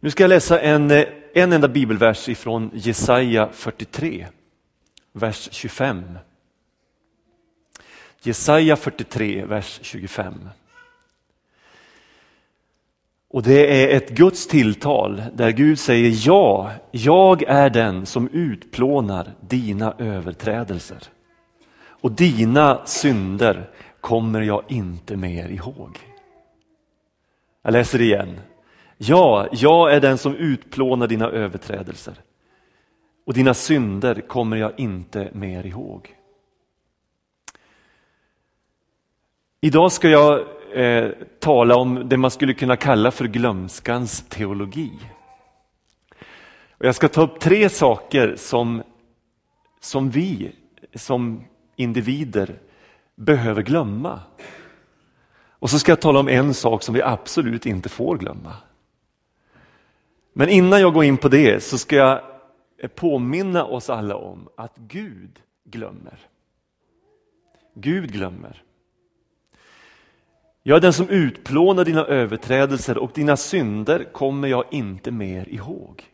Nu ska jag läsa en, eh, en enda bibelvers ifrån Jesaja 43, vers 25. Jesaja 43, vers 25. Och det är ett Guds tilltal där Gud säger ja, jag är den som utplånar dina överträdelser. Och dina synder kommer jag inte mer ihåg. Jag läser igen. Ja, jag är den som utplånar dina överträdelser och dina synder kommer jag inte mer ihåg. Idag ska jag eh, tala om det man skulle kunna kalla för glömskans teologi. Och jag ska ta upp tre saker som, som vi som individer behöver glömma. Och så ska jag tala om en sak som vi absolut inte får glömma. Men innan jag går in på det så ska jag påminna oss alla om att Gud glömmer. Gud glömmer. Jag är den som utplånar dina överträdelser och dina synder kommer jag inte mer ihåg.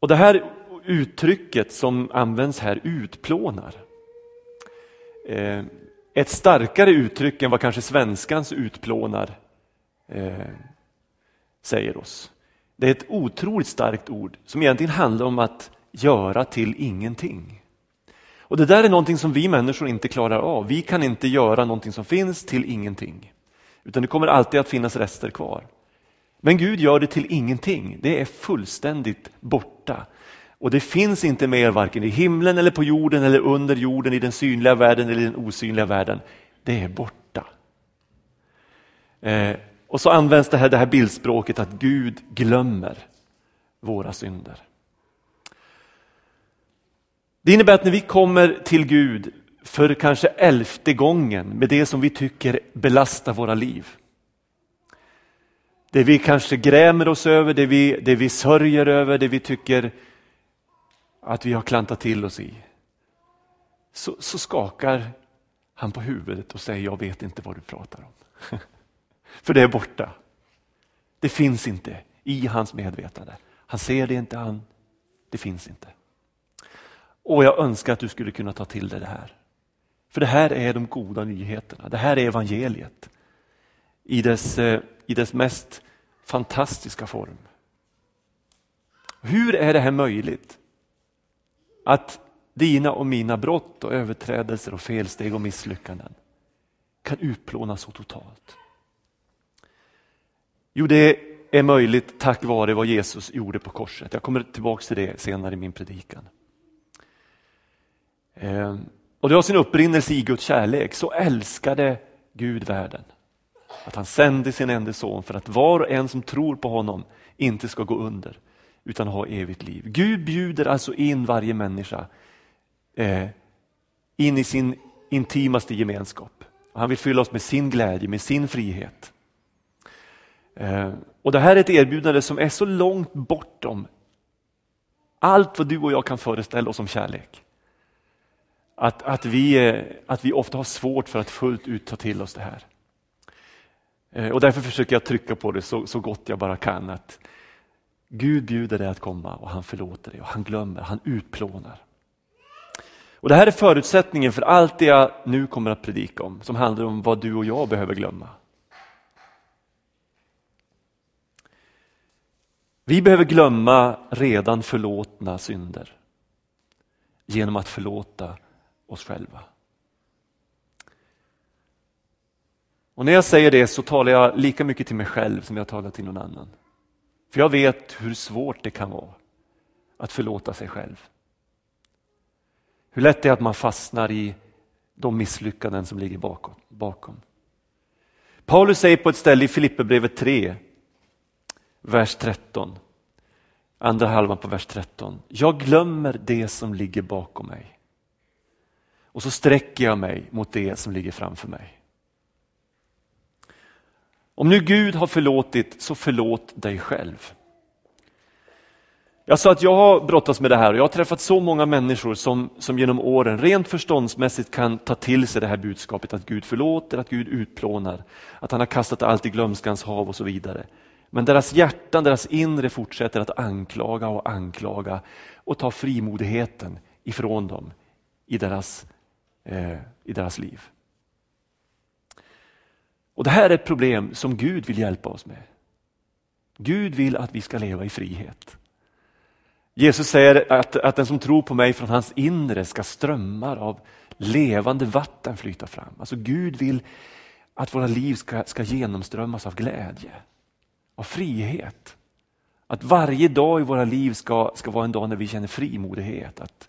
Och Det här uttrycket som används här, utplånar, eh, ett starkare uttryck än vad kanske svenskans utplånar eh, säger oss. Det är ett otroligt starkt ord som egentligen handlar om att göra till ingenting. Och Det där är någonting som vi människor inte klarar av. Vi kan inte göra någonting som finns till ingenting. Utan det kommer alltid att finnas rester kvar. Men Gud gör det till ingenting. Det är fullständigt borta. Och det finns inte mer varken i himlen eller på jorden eller under jorden, i den synliga världen eller i den osynliga världen. Det är borta. Eh, och så används det här, det här bildspråket att Gud glömmer våra synder. Det innebär att när vi kommer till Gud för kanske elfte gången med det som vi tycker belastar våra liv. Det vi kanske grämer oss över, det vi, det vi sörjer över, det vi tycker att vi har klantat till oss i. Så, så skakar han på huvudet och säger, jag vet inte vad du pratar om. För det är borta. Det finns inte i hans medvetande. Han ser det inte, han, det finns inte. Och jag önskar att du skulle kunna ta till dig det här. För det här är de goda nyheterna. Det här är evangeliet i dess, eh, i dess mest fantastiska form. Hur är det här möjligt? Att dina och mina brott och överträdelser och felsteg och misslyckanden kan utplånas så totalt. Jo, det är möjligt tack vare vad Jesus gjorde på korset. Jag kommer tillbaka till det senare i min predikan. Ehm, och det har sin upprinnelse i Guds kärlek. Så älskade Gud världen att han sände sin enda son för att var och en som tror på honom inte ska gå under utan ha evigt liv. Gud bjuder alltså in varje människa eh, in i sin intimaste gemenskap. Han vill fylla oss med sin glädje, med sin frihet. Eh, och Det här är ett erbjudande som är så långt bortom allt vad du och jag kan föreställa oss om kärlek. Att, att, vi, eh, att vi ofta har svårt för att fullt ut ta till oss det här. Eh, och Därför försöker jag trycka på det så, så gott jag bara kan. att Gud bjuder dig att komma och han förlåter dig och han glömmer, han utplånar. Och Det här är förutsättningen för allt det jag nu kommer att predika om som handlar om vad du och jag behöver glömma. Vi behöver glömma redan förlåtna synder genom att förlåta oss själva. Och när jag säger det så talar jag lika mycket till mig själv som jag talar till någon annan. För jag vet hur svårt det kan vara att förlåta sig själv. Hur lätt det är att man fastnar i de misslyckanden som ligger bakom. Paulus säger på ett ställe i Filipperbrevet 3, vers 13, andra halvan på vers 13. Jag glömmer det som ligger bakom mig och så sträcker jag mig mot det som ligger framför mig. Om nu Gud har förlåtit, så förlåt dig själv. Jag sa att jag har brottats med det här och jag har träffat så många människor som, som genom åren rent förståndsmässigt kan ta till sig det här budskapet att Gud förlåter, att Gud utplånar, att han har kastat allt i glömskans hav och så vidare. Men deras hjärtan, deras inre fortsätter att anklaga och anklaga och ta frimodigheten ifrån dem i deras, eh, i deras liv. Och Det här är ett problem som Gud vill hjälpa oss med. Gud vill att vi ska leva i frihet. Jesus säger att, att den som tror på mig från hans inre ska strömmar av levande vatten flyta fram. Alltså Gud vill att våra liv ska, ska genomströmmas av glädje, av frihet. Att varje dag i våra liv ska, ska vara en dag när vi känner frimodighet. Att,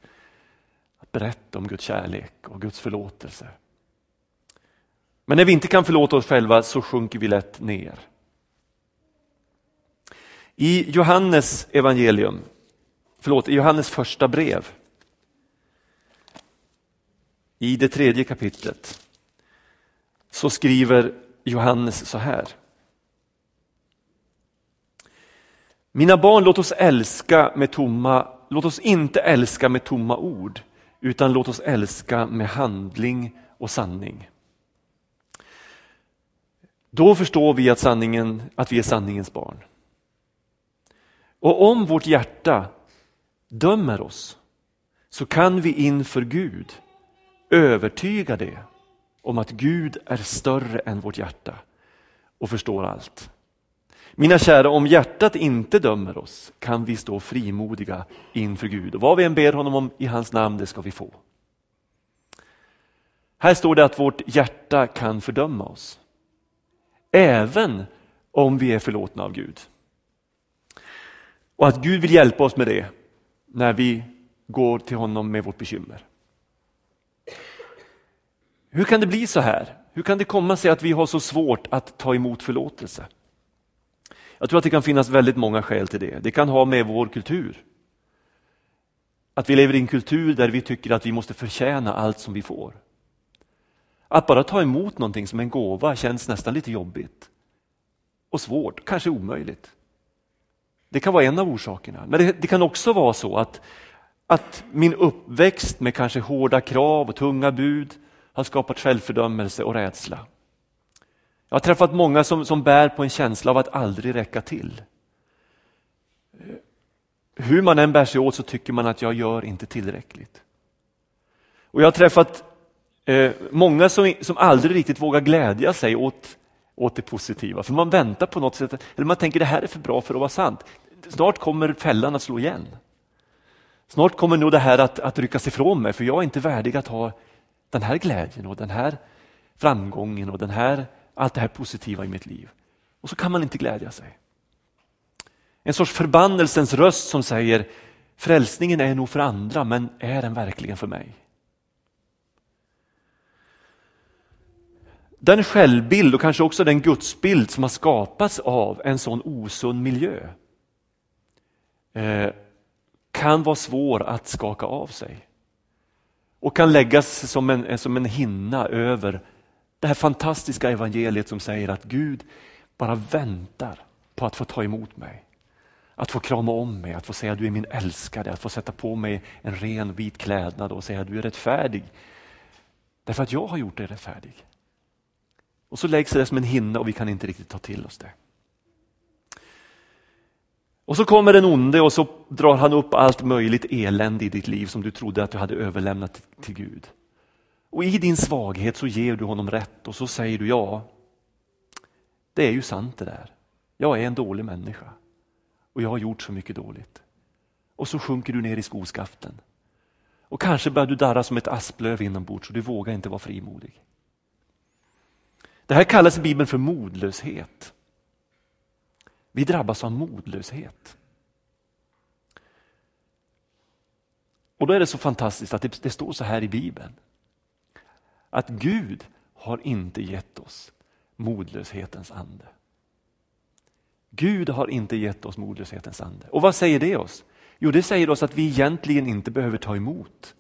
att berätta om Guds kärlek och Guds förlåtelse. Men när vi inte kan förlåta oss själva så sjunker vi lätt ner. I Johannes evangelium, förlåt, i Johannes första brev, i det tredje kapitlet, så skriver Johannes så här. Mina barn, låt oss älska med tomma, låt oss inte älska med tomma ord, utan låt oss älska med handling och sanning. Då förstår vi att, sanningen, att vi är sanningens barn. Och om vårt hjärta dömer oss så kan vi inför Gud övertyga det om att Gud är större än vårt hjärta och förstår allt. Mina kära, om hjärtat inte dömer oss kan vi stå frimodiga inför Gud och vad vi än ber honom om i hans namn, det ska vi få. Här står det att vårt hjärta kan fördöma oss. Även om vi är förlåtna av Gud. Och att Gud vill hjälpa oss med det när vi går till honom med vårt bekymmer. Hur kan det bli så här? Hur kan det komma sig att vi har så svårt att ta emot förlåtelse? Jag tror att det kan finnas väldigt många skäl till det. Det kan ha med vår kultur. Att vi lever i en kultur där vi tycker att vi måste förtjäna allt som vi får. Att bara ta emot någonting som en gåva känns nästan lite jobbigt. Och svårt, kanske omöjligt. Det kan vara en av orsakerna. Men det, det, kan också vara så att, att min uppväxt med kanske hårda krav och tunga bud har skapat självfördömelse och rädsla. Jag har träffat många som, som bär på en känsla av att aldrig räcka till. Hur man än bär sig åt så tycker man att jag gör inte tillräckligt. Och Jag har träffat eh, många som, som aldrig riktigt vågar glädja sig åt, åt det positiva, för man väntar på något sätt, eller man tänker det här är för bra för att vara sant. Snart kommer fällan att slå igen. Snart kommer nog det här att, att ryckas ifrån mig, för jag är inte värdig att ha den här glädjen och den här framgången och den här, allt det här positiva i mitt liv. Och så kan man inte glädja sig. En sorts förbannelsens röst som säger frälsningen är nog för andra men är den verkligen för mig? Den självbild och kanske också den gudsbild som har skapats av en sån osund miljö eh, kan vara svår att skaka av sig och kan läggas som en, som en hinna över det här fantastiska evangeliet som säger att Gud bara väntar på att få ta emot mig. Att få krama om mig, att få säga du är min älskade, att få sätta på mig en ren vit klädnad och säga du är rättfärdig. Därför att jag har gjort dig rättfärdig. Och så läggs det som en hinna och vi kan inte riktigt ta till oss det. Och så kommer den onde och så drar han upp allt möjligt elände i ditt liv som du trodde att du hade överlämnat till Gud. Och i din svaghet så ger du honom rätt och så säger du ja, det är ju sant det där. Jag är en dålig människa och jag har gjort så mycket dåligt. Och så sjunker du ner i skoskaften. Och kanske börjar du darra som ett asplöv inombords och du vågar inte vara frimodig. Det här kallas i Bibeln för modlöshet. Vi drabbas av modlöshet. Och då är det så fantastiskt att det, det står så här i Bibeln. Att Gud har inte gett oss modlöshetens ande. Gud har inte gett oss modlöshetens ande. Och vad säger det oss? Jo, det säger oss att vi egentligen inte behöver ta emot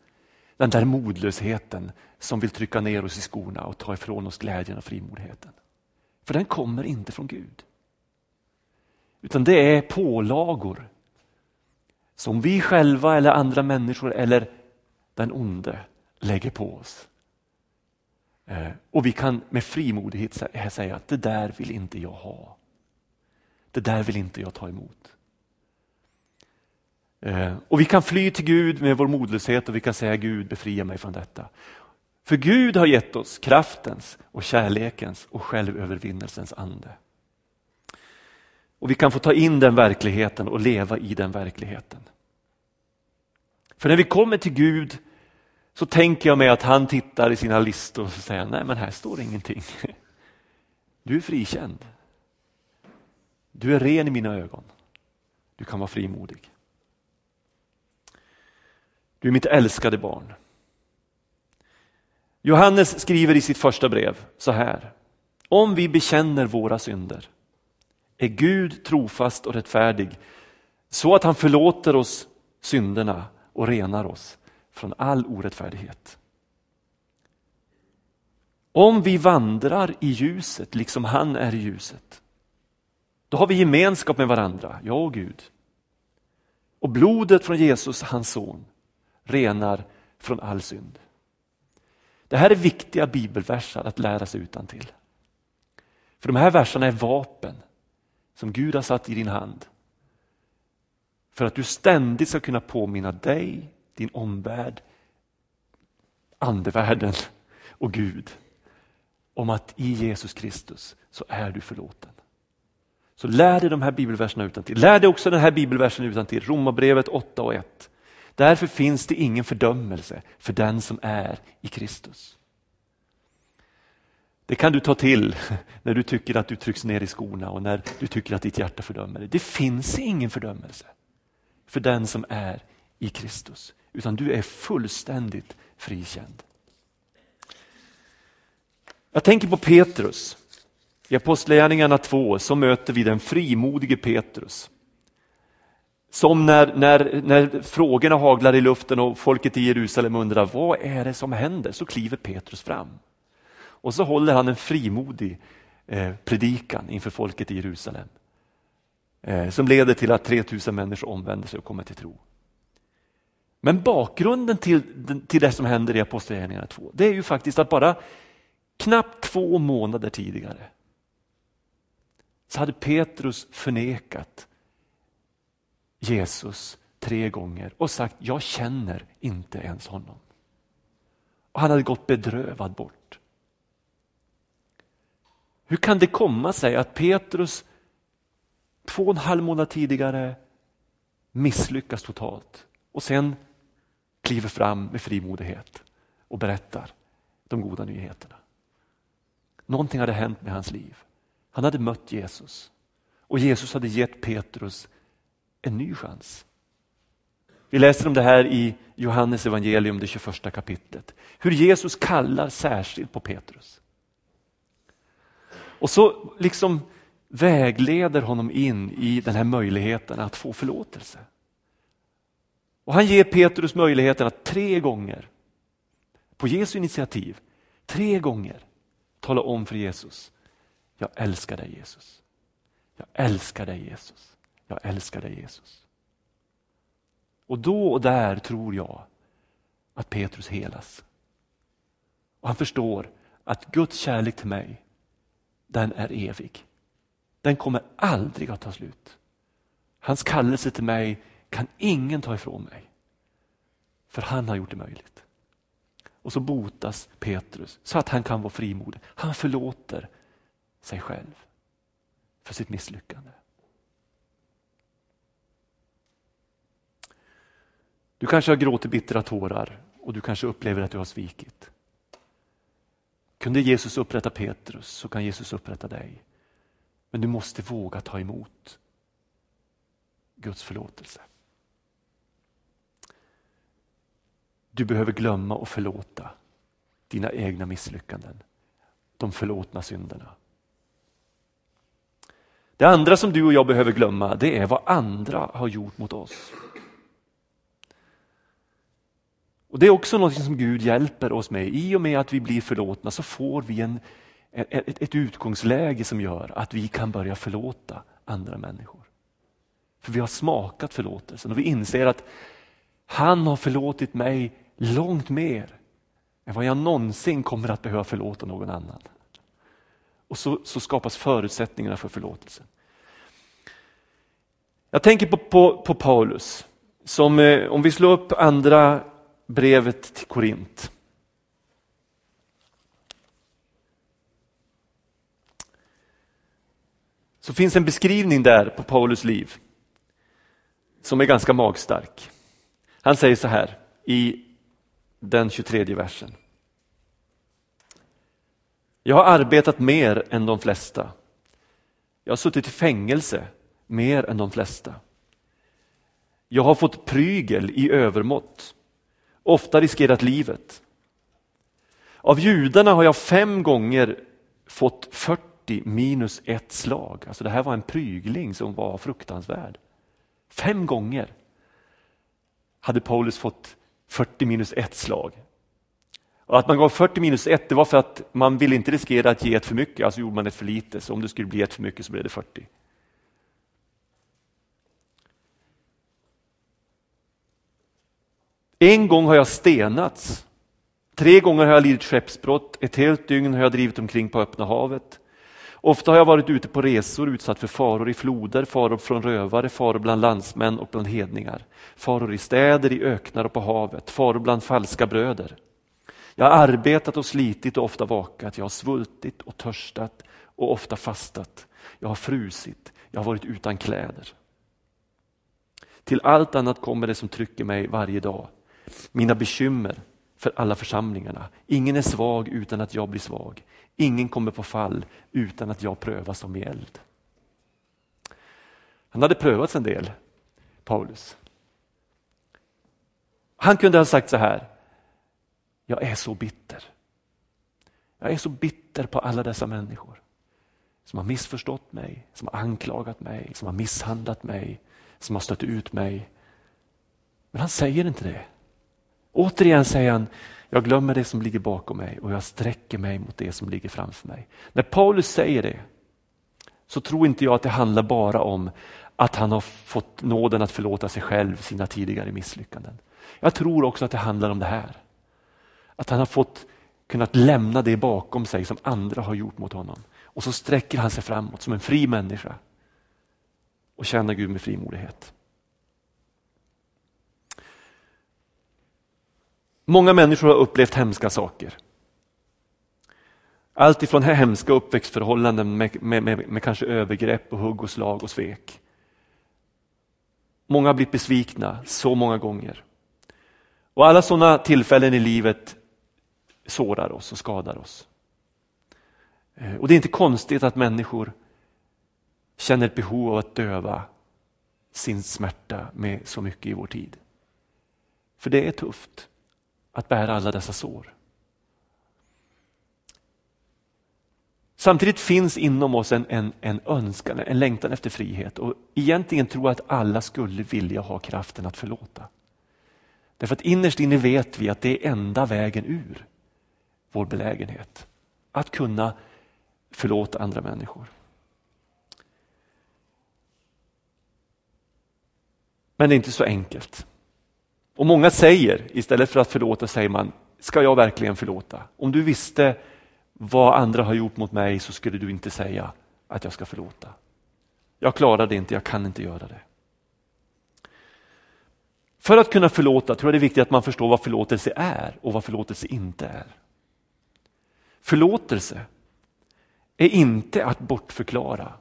den där modlösheten som vill trycka ner oss i skorna och ta ifrån oss glädjen och frimodigheten. För den kommer inte från Gud. Utan det är pålagor som vi själva eller andra människor eller den onde lägger på oss. Eh, och vi kan med frimodighet säga att det där vill inte jag ha. det där vill inte jag ta emot. Eh, och vi kan fly till Gud med vår modlöshet och vi kan säga Gud befria mig från detta. För Gud har gett oss kraftens och kärlekens och självövervinnelsens ande. Och vi kan få ta in den verkligheten och leva i den verkligheten. För när vi kommer till Gud så tänker jag mig att han tittar i sina listor och säger, nej men här står ingenting. Du är frikänd. Du är ren i mina ögon. Du kan vara frimodig. Du är mitt älskade barn. Johannes skriver i sitt första brev så här. Om vi bekänner våra synder är Gud trofast och rättfärdig så att han förlåter oss synderna och renar oss från all orättfärdighet. Om vi vandrar i ljuset liksom han är i ljuset, då har vi gemenskap med varandra, jag och Gud. Och blodet från Jesus, hans son, renar från all synd. Det här är viktiga bibelversar att lära sig utan till. För de här verserna är vapen som Gud har satt i din hand. För att du ständigt ska kunna påminna dig, din omvärld, andevärlden och Gud om att i Jesus Kristus så är du förlåten. Så lär dig de här bibelverserna utan till. Lär dig också den här bibelversen utan till. Romarbrevet 8 och 1. Därför finns det ingen fördömelse för den som är i Kristus. Det kan du ta till när du tycker att du trycks ner i skorna och när du tycker att ditt hjärta fördömer dig. Det finns ingen fördömelse för den som är i Kristus, utan du är fullständigt frikänd. Jag tänker på Petrus. I Apostlagärningarna 2 så möter vi den frimodige Petrus. Som när, när, när frågorna haglar i luften och folket i Jerusalem undrar vad är det som händer, så kliver Petrus fram. Och så håller han en frimodig eh, predikan inför folket i Jerusalem. Eh, som leder till att 3000 människor omvänder sig och kommer till tro. Men bakgrunden till, till det som händer i Apostlagärningarna 2, det är ju faktiskt att bara knappt två månader tidigare så hade Petrus förnekat Jesus tre gånger och sagt jag känner inte ens honom. Och Han hade gått bedrövad bort. Hur kan det komma sig att Petrus två och en halv månad tidigare misslyckas totalt och sen kliver fram med frimodighet och berättar de goda nyheterna. Någonting hade hänt med hans liv. Han hade mött Jesus och Jesus hade gett Petrus en ny chans. Vi läser om det här i Johannes evangelium, det 21 kapitlet. Hur Jesus kallar särskilt på Petrus. Och så liksom vägleder honom in i den här möjligheten att få förlåtelse. Och Han ger Petrus möjligheten att tre gånger, på Jesu initiativ, tre gånger tala om för Jesus, jag älskar dig Jesus. Jag älskar dig Jesus. Jag älskar dig Jesus. Och då och där tror jag att Petrus helas. Och han förstår att Guds kärlek till mig, den är evig. Den kommer aldrig att ta slut. Hans kallelse till mig kan ingen ta ifrån mig. För han har gjort det möjligt. Och så botas Petrus så att han kan vara frimodig. Han förlåter sig själv för sitt misslyckande. Du kanske har gråtit bittra tårar och du kanske upplever att du har svikit. Kunde Jesus upprätta Petrus så kan Jesus upprätta dig. Men du måste våga ta emot Guds förlåtelse. Du behöver glömma och förlåta dina egna misslyckanden, de förlåtna synderna. Det andra som du och jag behöver glömma det är vad andra har gjort mot oss. Och Det är också något som Gud hjälper oss med. I och med att vi blir förlåtna så får vi en, ett, ett utgångsläge som gör att vi kan börja förlåta andra människor. För vi har smakat förlåtelsen och vi inser att han har förlåtit mig långt mer än vad jag någonsin kommer att behöva förlåta någon annan. Och så, så skapas förutsättningarna för förlåtelsen. Jag tänker på, på, på Paulus, som eh, om vi slår upp andra brevet till Korint. Så finns en beskrivning där på Paulus liv som är ganska magstark. Han säger så här i den 23 versen. Jag har arbetat mer än de flesta. Jag har suttit i fängelse mer än de flesta. Jag har fått prygel i övermått, ofta riskerat livet. Av judarna har jag fem gånger fått 40 minus ett slag. Alltså det här var en prygling som var fruktansvärd. Fem gånger hade Paulus fått 40 minus ett slag. Och att man gav 40 minus ett det var för att man ville inte riskera att ge ett för mycket, alltså gjorde man ett för lite. Så om det skulle bli ett för mycket så blev det 40. En gång har jag stenats. Tre gånger har jag lidit skeppsbrott. Ett helt dygn har jag drivit omkring på öppna havet. Ofta har jag varit ute på resor utsatt för faror i floder, faror från rövare, faror bland landsmän och bland hedningar. Faror i städer, i öknar och på havet, faror bland falska bröder. Jag har arbetat och slitit och ofta vakat, jag har svultit och törstat och ofta fastat. Jag har frusit, jag har varit utan kläder. Till allt annat kommer det som trycker mig varje dag. Mina bekymmer för alla församlingarna. Ingen är svag utan att jag blir svag. Ingen kommer på fall utan att jag prövas som i eld. Han hade prövats en del, Paulus. Han kunde ha sagt så här, jag är så bitter. Jag är så bitter på alla dessa människor som har missförstått mig, som har anklagat mig, som har misshandlat mig, som har stött ut mig. Men han säger inte det. Återigen säger han, jag glömmer det som ligger bakom mig och jag sträcker mig mot det som ligger framför mig. När Paulus säger det så tror inte jag att det handlar bara om att han har fått nåden att förlåta sig själv sina tidigare misslyckanden. Jag tror också att det handlar om det här. Att han har fått kunnat lämna det bakom sig som andra har gjort mot honom. Och så sträcker han sig framåt som en fri människa och tjänar Gud med frimodighet. Många människor har upplevt hemska saker. Allt ifrån hemska uppväxtförhållanden med, med, med, med, kanske övergrepp och hugg och slag och svek. Många har blivit besvikna så många gånger. Och alla sådana tillfällen i livet sårar oss och skadar oss. Eh, och det är inte konstigt att människor känner ett behov av att döva sin smärta med så mycket i vår tid. För det är tufft att bära alla dessa sår. Samtidigt finns inom oss en, en, en önskan, en längtan efter frihet och egentligen tror jag att alla skulle vilja ha kraften att förlåta. Därför att innerst inne vet vi att det är enda vägen ur vår belägenhet. Att kunna förlåta andra människor. Men det är inte så enkelt. Och många säger, istället för att förlåta säger man, ska jag verkligen förlåta? Om du visste vad andra har gjort mot mig så skulle du inte säga att jag ska förlåta. Jag klarar det inte, jag kan inte göra det. För att kunna förlåta tror jag det är viktigt att man förstår vad förlåtelse är och vad förlåtelse inte är. Förlåtelse är inte att bortförklara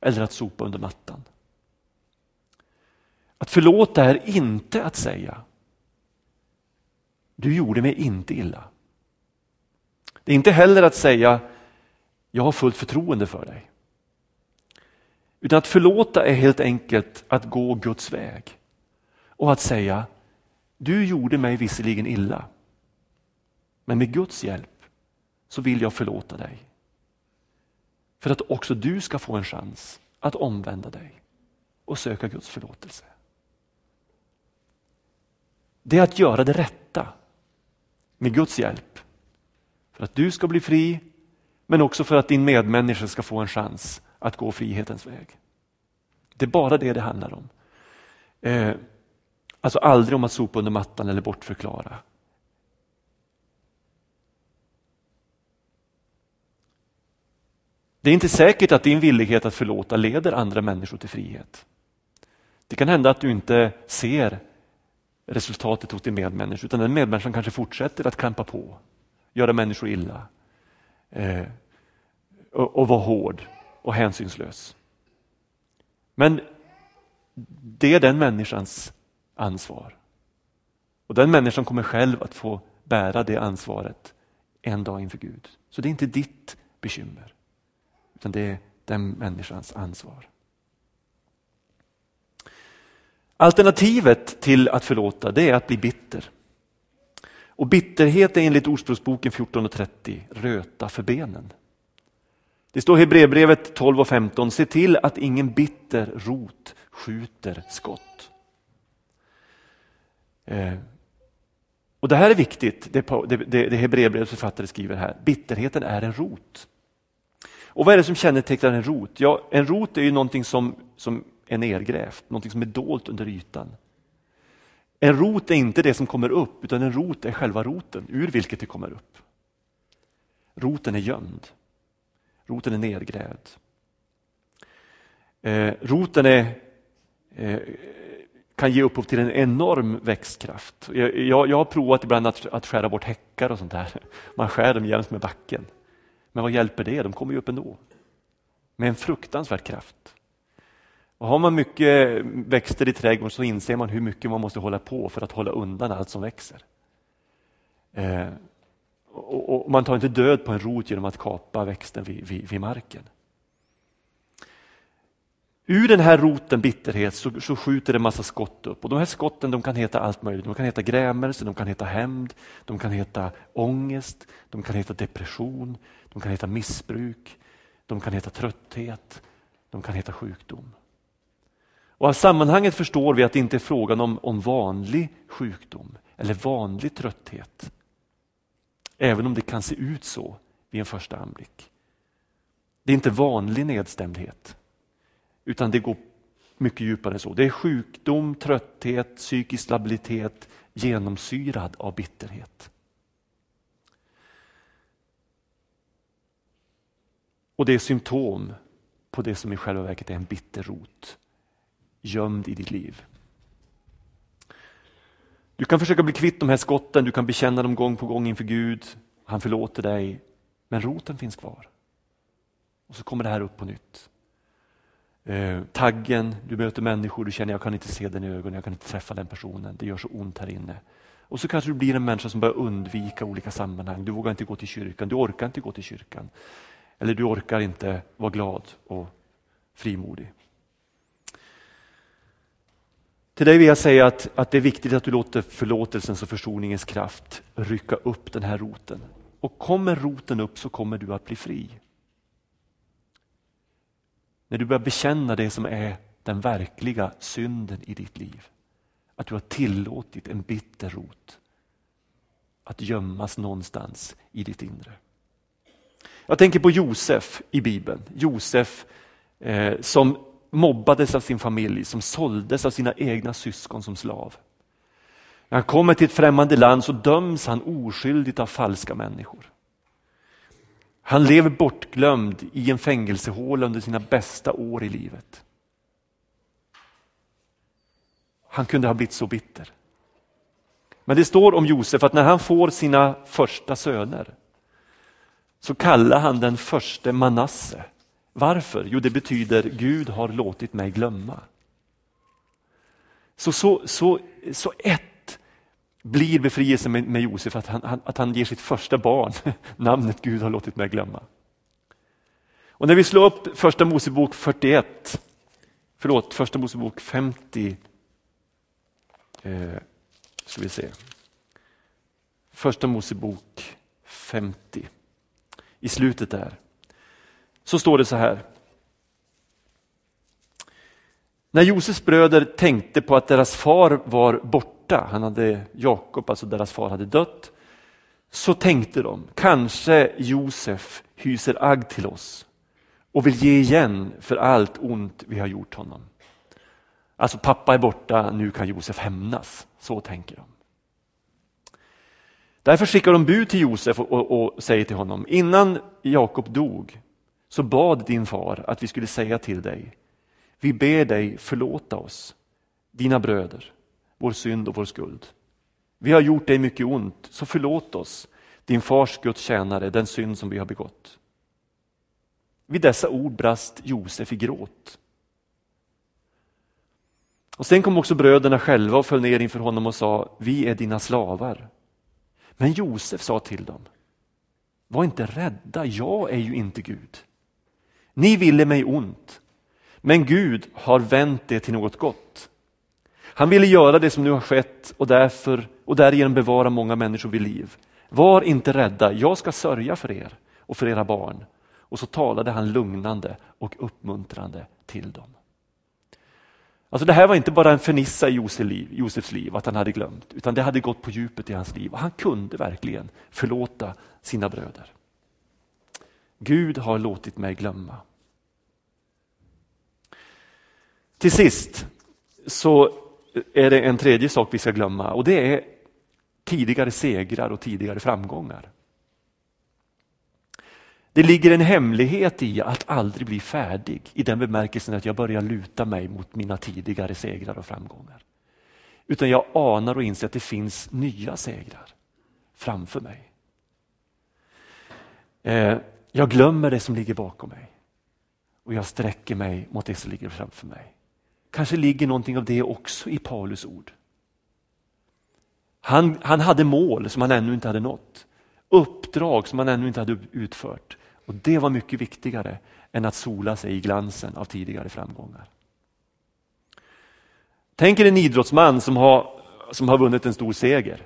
eller att sopa under mattan. Att förlåta är inte att säga du gjorde mig inte illa. Det är inte heller att säga jag har fullt förtroende för dig. Utan att förlåta är helt enkelt att gå Guds väg. Och att säga du gjorde mig visserligen illa. Men med Guds hjälp så vill jag förlåta dig. För att också du ska få en chans att omvända dig och söka Guds förlåtelse. Det är att göra det rätta med Guds hjälp. För att du ska bli fri, men också för att din medmänniska ska få en chans att gå frihetens väg. Det är bara det det handlar om. Eh, alltså aldrig om att sopa under mattan eller bortförklara. Det är inte säkert att din villighet att förlåta leder andra människor till frihet. Det kan hända att du inte ser resultatet hos din medmänniska utan den medmänniskan kanske fortsätter att klampa på, göra människor illa eh, och, och vara hård och hänsynslös. Men det är den människans ansvar. Och den människan kommer själv att få bära det ansvaret en dag inför Gud. Så det är inte ditt bekymmer, utan det är den människans ansvar. Alternativet till att förlåta det är att bli bitter. Och bitterhet är enligt Ordspråksboken 14.30 röta för benen. Det står i Hebreerbrevet 12 och 15, se till att ingen bitter rot skjuter skott. Eh, och Det här är viktigt, det, det, det, det Hebreerbrevets författare skriver här. Bitterheten är en rot. Och vad är det som kännetecknar en rot? Ja, en rot är ju någonting som, som är nedgrävt, någonting som är dolt under ytan. En rot är inte det som kommer upp, utan en rot är själva roten, ur vilket det kommer upp. Roten är gömd. Roten är nedgrävd. Eh, roten är, eh, kan ge upphov till en enorm växtkraft. Jag, jag, jag har provat ibland att, att skära bort häckar och sånt där. Man skär dem jäms med backen. Men vad hjälper det? De kommer ju upp ändå. Med en fruktansvärd kraft. Och har man mycket växter i trädgården så inser man hur mycket man måste hålla på för att hålla undan allt som växer. Eh, och, och, Man tar inte död på en rot genom att kapa växten vid, vid, vid marken. Ur den här roten bitterhet så, så skjuter det en massa skott upp. Och De här skotten de kan heta allt möjligt. De kan heta grämelse, de kan heta hämnd, de kan heta ångest, de kan heta depression, de kan heta missbruk, de kan heta trötthet, de kan heta sjukdom. Och Av sammanhanget förstår vi att det inte är frågan om, om vanlig sjukdom eller vanlig trötthet. Även om det kan se ut så vid en första anblick. Det är inte vanlig nedstämdhet, utan det går mycket djupare än så. Det är sjukdom, trötthet, psykisk stabilitet genomsyrad av bitterhet. Och det är symptom på det som i själva verket är en bitter rot gömd i ditt liv. Du kan försöka bli kvitt de här skotten, du kan bekänna dem gång på gång inför Gud. Han förlåter dig, men roten finns kvar. Och så kommer det här upp på nytt. Eh, taggen, du möter människor, du känner jag kan inte se den i ögonen, jag kan inte träffa den personen, det gör så ont här inne. Och så kanske du blir en människa som börjar undvika olika sammanhang. Du vågar inte gå till kyrkan, du orkar inte gå till kyrkan. Eller du orkar inte vara glad och frimodig. Till dig vill jag säga att, att det är viktigt att du låter förlåtelsens och försoningens kraft rycka upp den här roten. Och kommer roten upp så kommer du att bli fri. När du börjar bekänna det som är den verkliga synden i ditt liv. Att du har tillåtit en bitter rot att gömmas någonstans i ditt inre. Jag tänker på Josef i Bibeln. Josef eh, som mobbades av sin familj, som såldes av sina egna syskon som slav. När han kommer till ett främmande land så döms han oskyldigt av falska människor. Han lever bortglömd i en fängelsehåla under sina bästa år i livet. Han kunde ha blivit så bitter. Men det står om Josef att när han får sina första söner så kallar han den första Manasse varför? Jo, det betyder Gud har låtit mig glömma. Så, så, så, så ett blir befrielsen med, med Josef, att han, att han ger sitt första barn namnet Gud har låtit mig glömma. Och när vi slår upp första Mosebok 41, förlåt, första Mosebok 50, eh, ska vi se. Första Mosebok 50, i slutet där så står det så här. När Josefs bröder tänkte på att deras far var borta, han hade Jakob, alltså deras far hade dött, så tänkte de, kanske Josef hyser agg till oss och vill ge igen för allt ont vi har gjort honom. Alltså pappa är borta, nu kan Josef hämnas. Så tänker de. Därför skickar de bud till Josef och, och, och säger till honom, innan Jakob dog så bad din far att vi skulle säga till dig, vi ber dig förlåta oss, dina bröder, vår synd och vår skuld. Vi har gjort dig mycket ont, så förlåt oss, din fars Guds tjänare, den synd som vi har begått. Vid dessa ord brast Josef i gråt. Och Sen kom också bröderna själva och föll ner inför honom och sa, vi är dina slavar. Men Josef sa till dem, var inte rädda, jag är ju inte Gud. Ni ville mig ont, men Gud har vänt det till något gott. Han ville göra det som nu har skett och, därför, och därigenom bevara många människor vid liv. Var inte rädda, jag ska sörja för er och för era barn. Och så talade han lugnande och uppmuntrande till dem. Alltså det här var inte bara en fernissa i Josefs liv, Josefs liv, att han hade glömt, utan det hade gått på djupet i hans liv. Och han kunde verkligen förlåta sina bröder. Gud har låtit mig glömma. Till sist så är det en tredje sak vi ska glömma och det är tidigare segrar och tidigare framgångar. Det ligger en hemlighet i att aldrig bli färdig i den bemärkelsen att jag börjar luta mig mot mina tidigare segrar och framgångar. Utan jag anar och inser att det finns nya segrar framför mig. Eh, jag glömmer det som ligger bakom mig och jag sträcker mig mot det som ligger framför mig. Kanske ligger någonting av det också i Paulus ord. Han, han hade mål som han ännu inte hade nått. Uppdrag som han ännu inte hade utfört. Och Det var mycket viktigare än att sola sig i glansen av tidigare framgångar. Tänk er en idrottsman som har, som har vunnit en stor seger.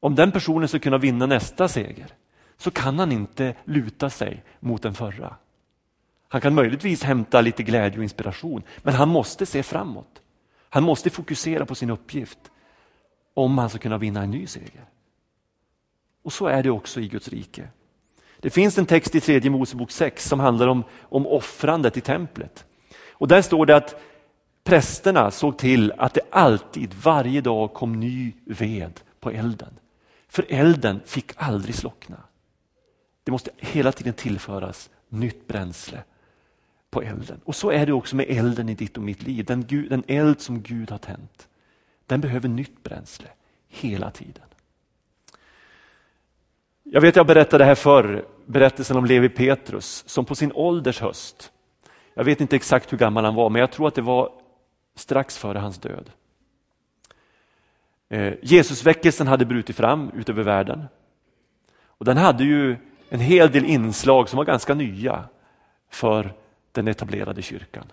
Om den personen ska kunna vinna nästa seger så kan han inte luta sig mot den förra. Han kan möjligtvis hämta lite glädje och inspiration, men han måste se framåt. Han måste fokusera på sin uppgift om han ska kunna vinna en ny seger. Och så är det också i Guds rike. Det finns en text i tredje Mosebok 6 som handlar om, om offrandet i templet. Och där står det att prästerna såg till att det alltid, varje dag kom ny ved på elden. För elden fick aldrig slockna. Det måste hela tiden tillföras nytt bränsle på elden. Och så är det också med elden i ditt och mitt liv. Den, Gud, den eld som Gud har tänt, den behöver nytt bränsle hela tiden. Jag vet jag berättade här förr, berättelsen om Levi Petrus som på sin ålders höst, jag vet inte exakt hur gammal han var, men jag tror att det var strax före hans död. Eh, Jesusväckelsen hade brutit fram utöver världen. Och den hade ju en hel del inslag som var ganska nya för den etablerade kyrkan.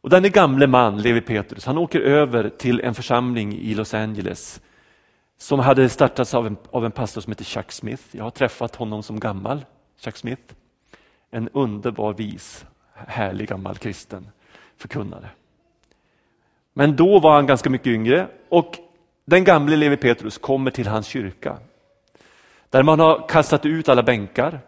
Och Denne gamle man, Levi Petrus, han åker över till en församling i Los Angeles som hade startats av en, av en pastor som heter Chuck Smith. Jag har träffat honom som gammal, Chuck Smith. En underbar, vis, härlig gammal kristen förkunnare. Men då var han ganska mycket yngre och den gamle Levi Petrus kommer till hans kyrka. Där man har kastat ut alla bänkar.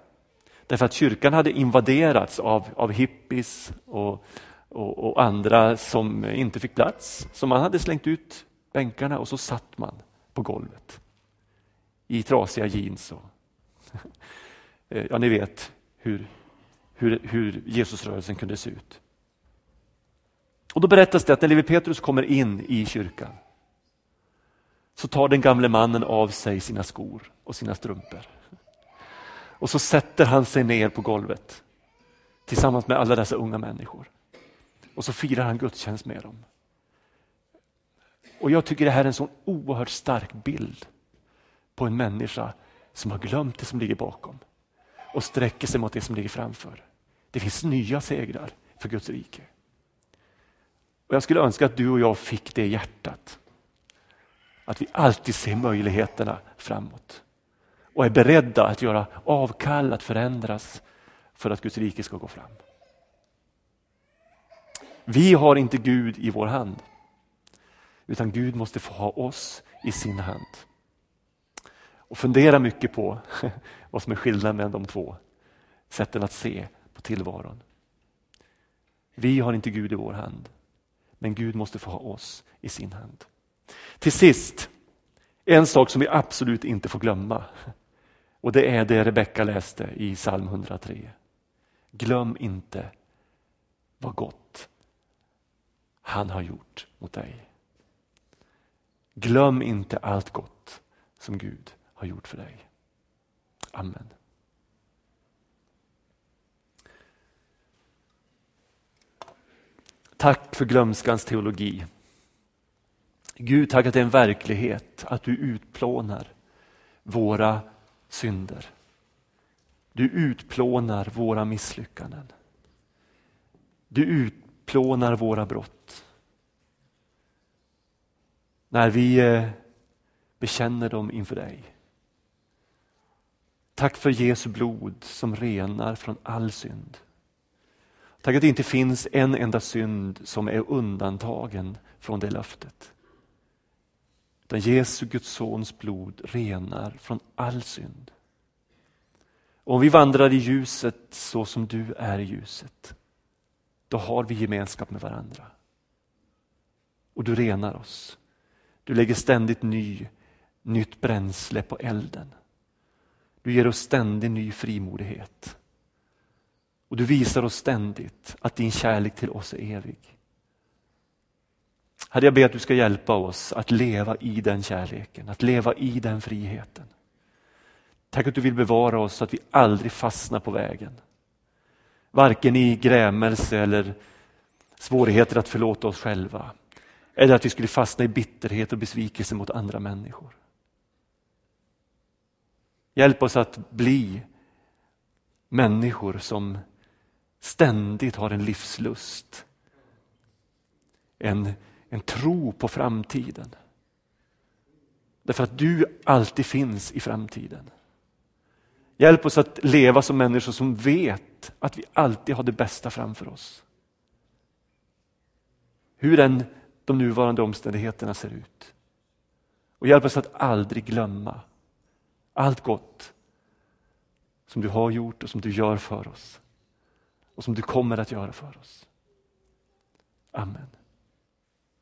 Därför att kyrkan hade invaderats av, av hippies och, och, och andra som inte fick plats. Så man hade slängt ut bänkarna och så satt man på golvet. I trasiga jeans. Och eh, ja, ni vet hur, hur, hur Jesusrörelsen kunde se ut. Och Då berättas det att när Levi Petrus kommer in i kyrkan så tar den gamle mannen av sig sina skor och sina strumpor. Och så sätter han sig ner på golvet tillsammans med alla dessa unga människor. Och så firar han gudstjänst med dem. Och jag tycker det här är en sån oerhört stark bild på en människa som har glömt det som ligger bakom och sträcker sig mot det som ligger framför. Det finns nya segrar för Guds rike. Och Jag skulle önska att du och jag fick det hjärtat. Att vi alltid ser möjligheterna framåt och är beredda att göra avkall, att förändras för att Guds rike ska gå fram. Vi har inte Gud i vår hand. Utan Gud måste få ha oss i sin hand. Och fundera mycket på vad som är skillnaden mellan de två sätten att se på tillvaron. Vi har inte Gud i vår hand, men Gud måste få ha oss i sin hand. Till sist, en sak som vi absolut inte får glömma. Och det är det Rebecka läste i psalm 103. Glöm inte vad gott han har gjort mot dig. Glöm inte allt gott som Gud har gjort för dig. Amen. Tack för glömskans teologi. Gud, tack att det är en verklighet att du utplånar våra synder. Du utplånar våra misslyckanden. Du utplånar våra brott. När vi eh, bekänner dem inför dig. Tack för Jesu blod som renar från all synd. Tack att det inte finns en enda synd som är undantagen från det löftet. Utan Jesu, Guds sons blod renar från all synd. Och om vi vandrar i ljuset så som du är i ljuset, då har vi gemenskap med varandra. Och du renar oss. Du lägger ständigt ny, nytt bränsle på elden. Du ger oss ständig ny frimodighet. Och du visar oss ständigt att din kärlek till oss är evig. Herre, jag ber att du ska hjälpa oss att leva i den kärleken, att leva i den friheten. Tack att du vill bevara oss så att vi aldrig fastnar på vägen. Varken i grämelse eller svårigheter att förlåta oss själva. Eller att vi skulle fastna i bitterhet och besvikelse mot andra människor. Hjälp oss att bli människor som ständigt har en livslust. En, en tro på framtiden. Därför att du alltid finns i framtiden. Hjälp oss att leva som människor som vet att vi alltid har det bästa framför oss. Hur än de nuvarande omständigheterna ser ut. Och hjälp oss att aldrig glömma allt gott som du har gjort och som du gör för oss och som du kommer att göra för oss. Amen.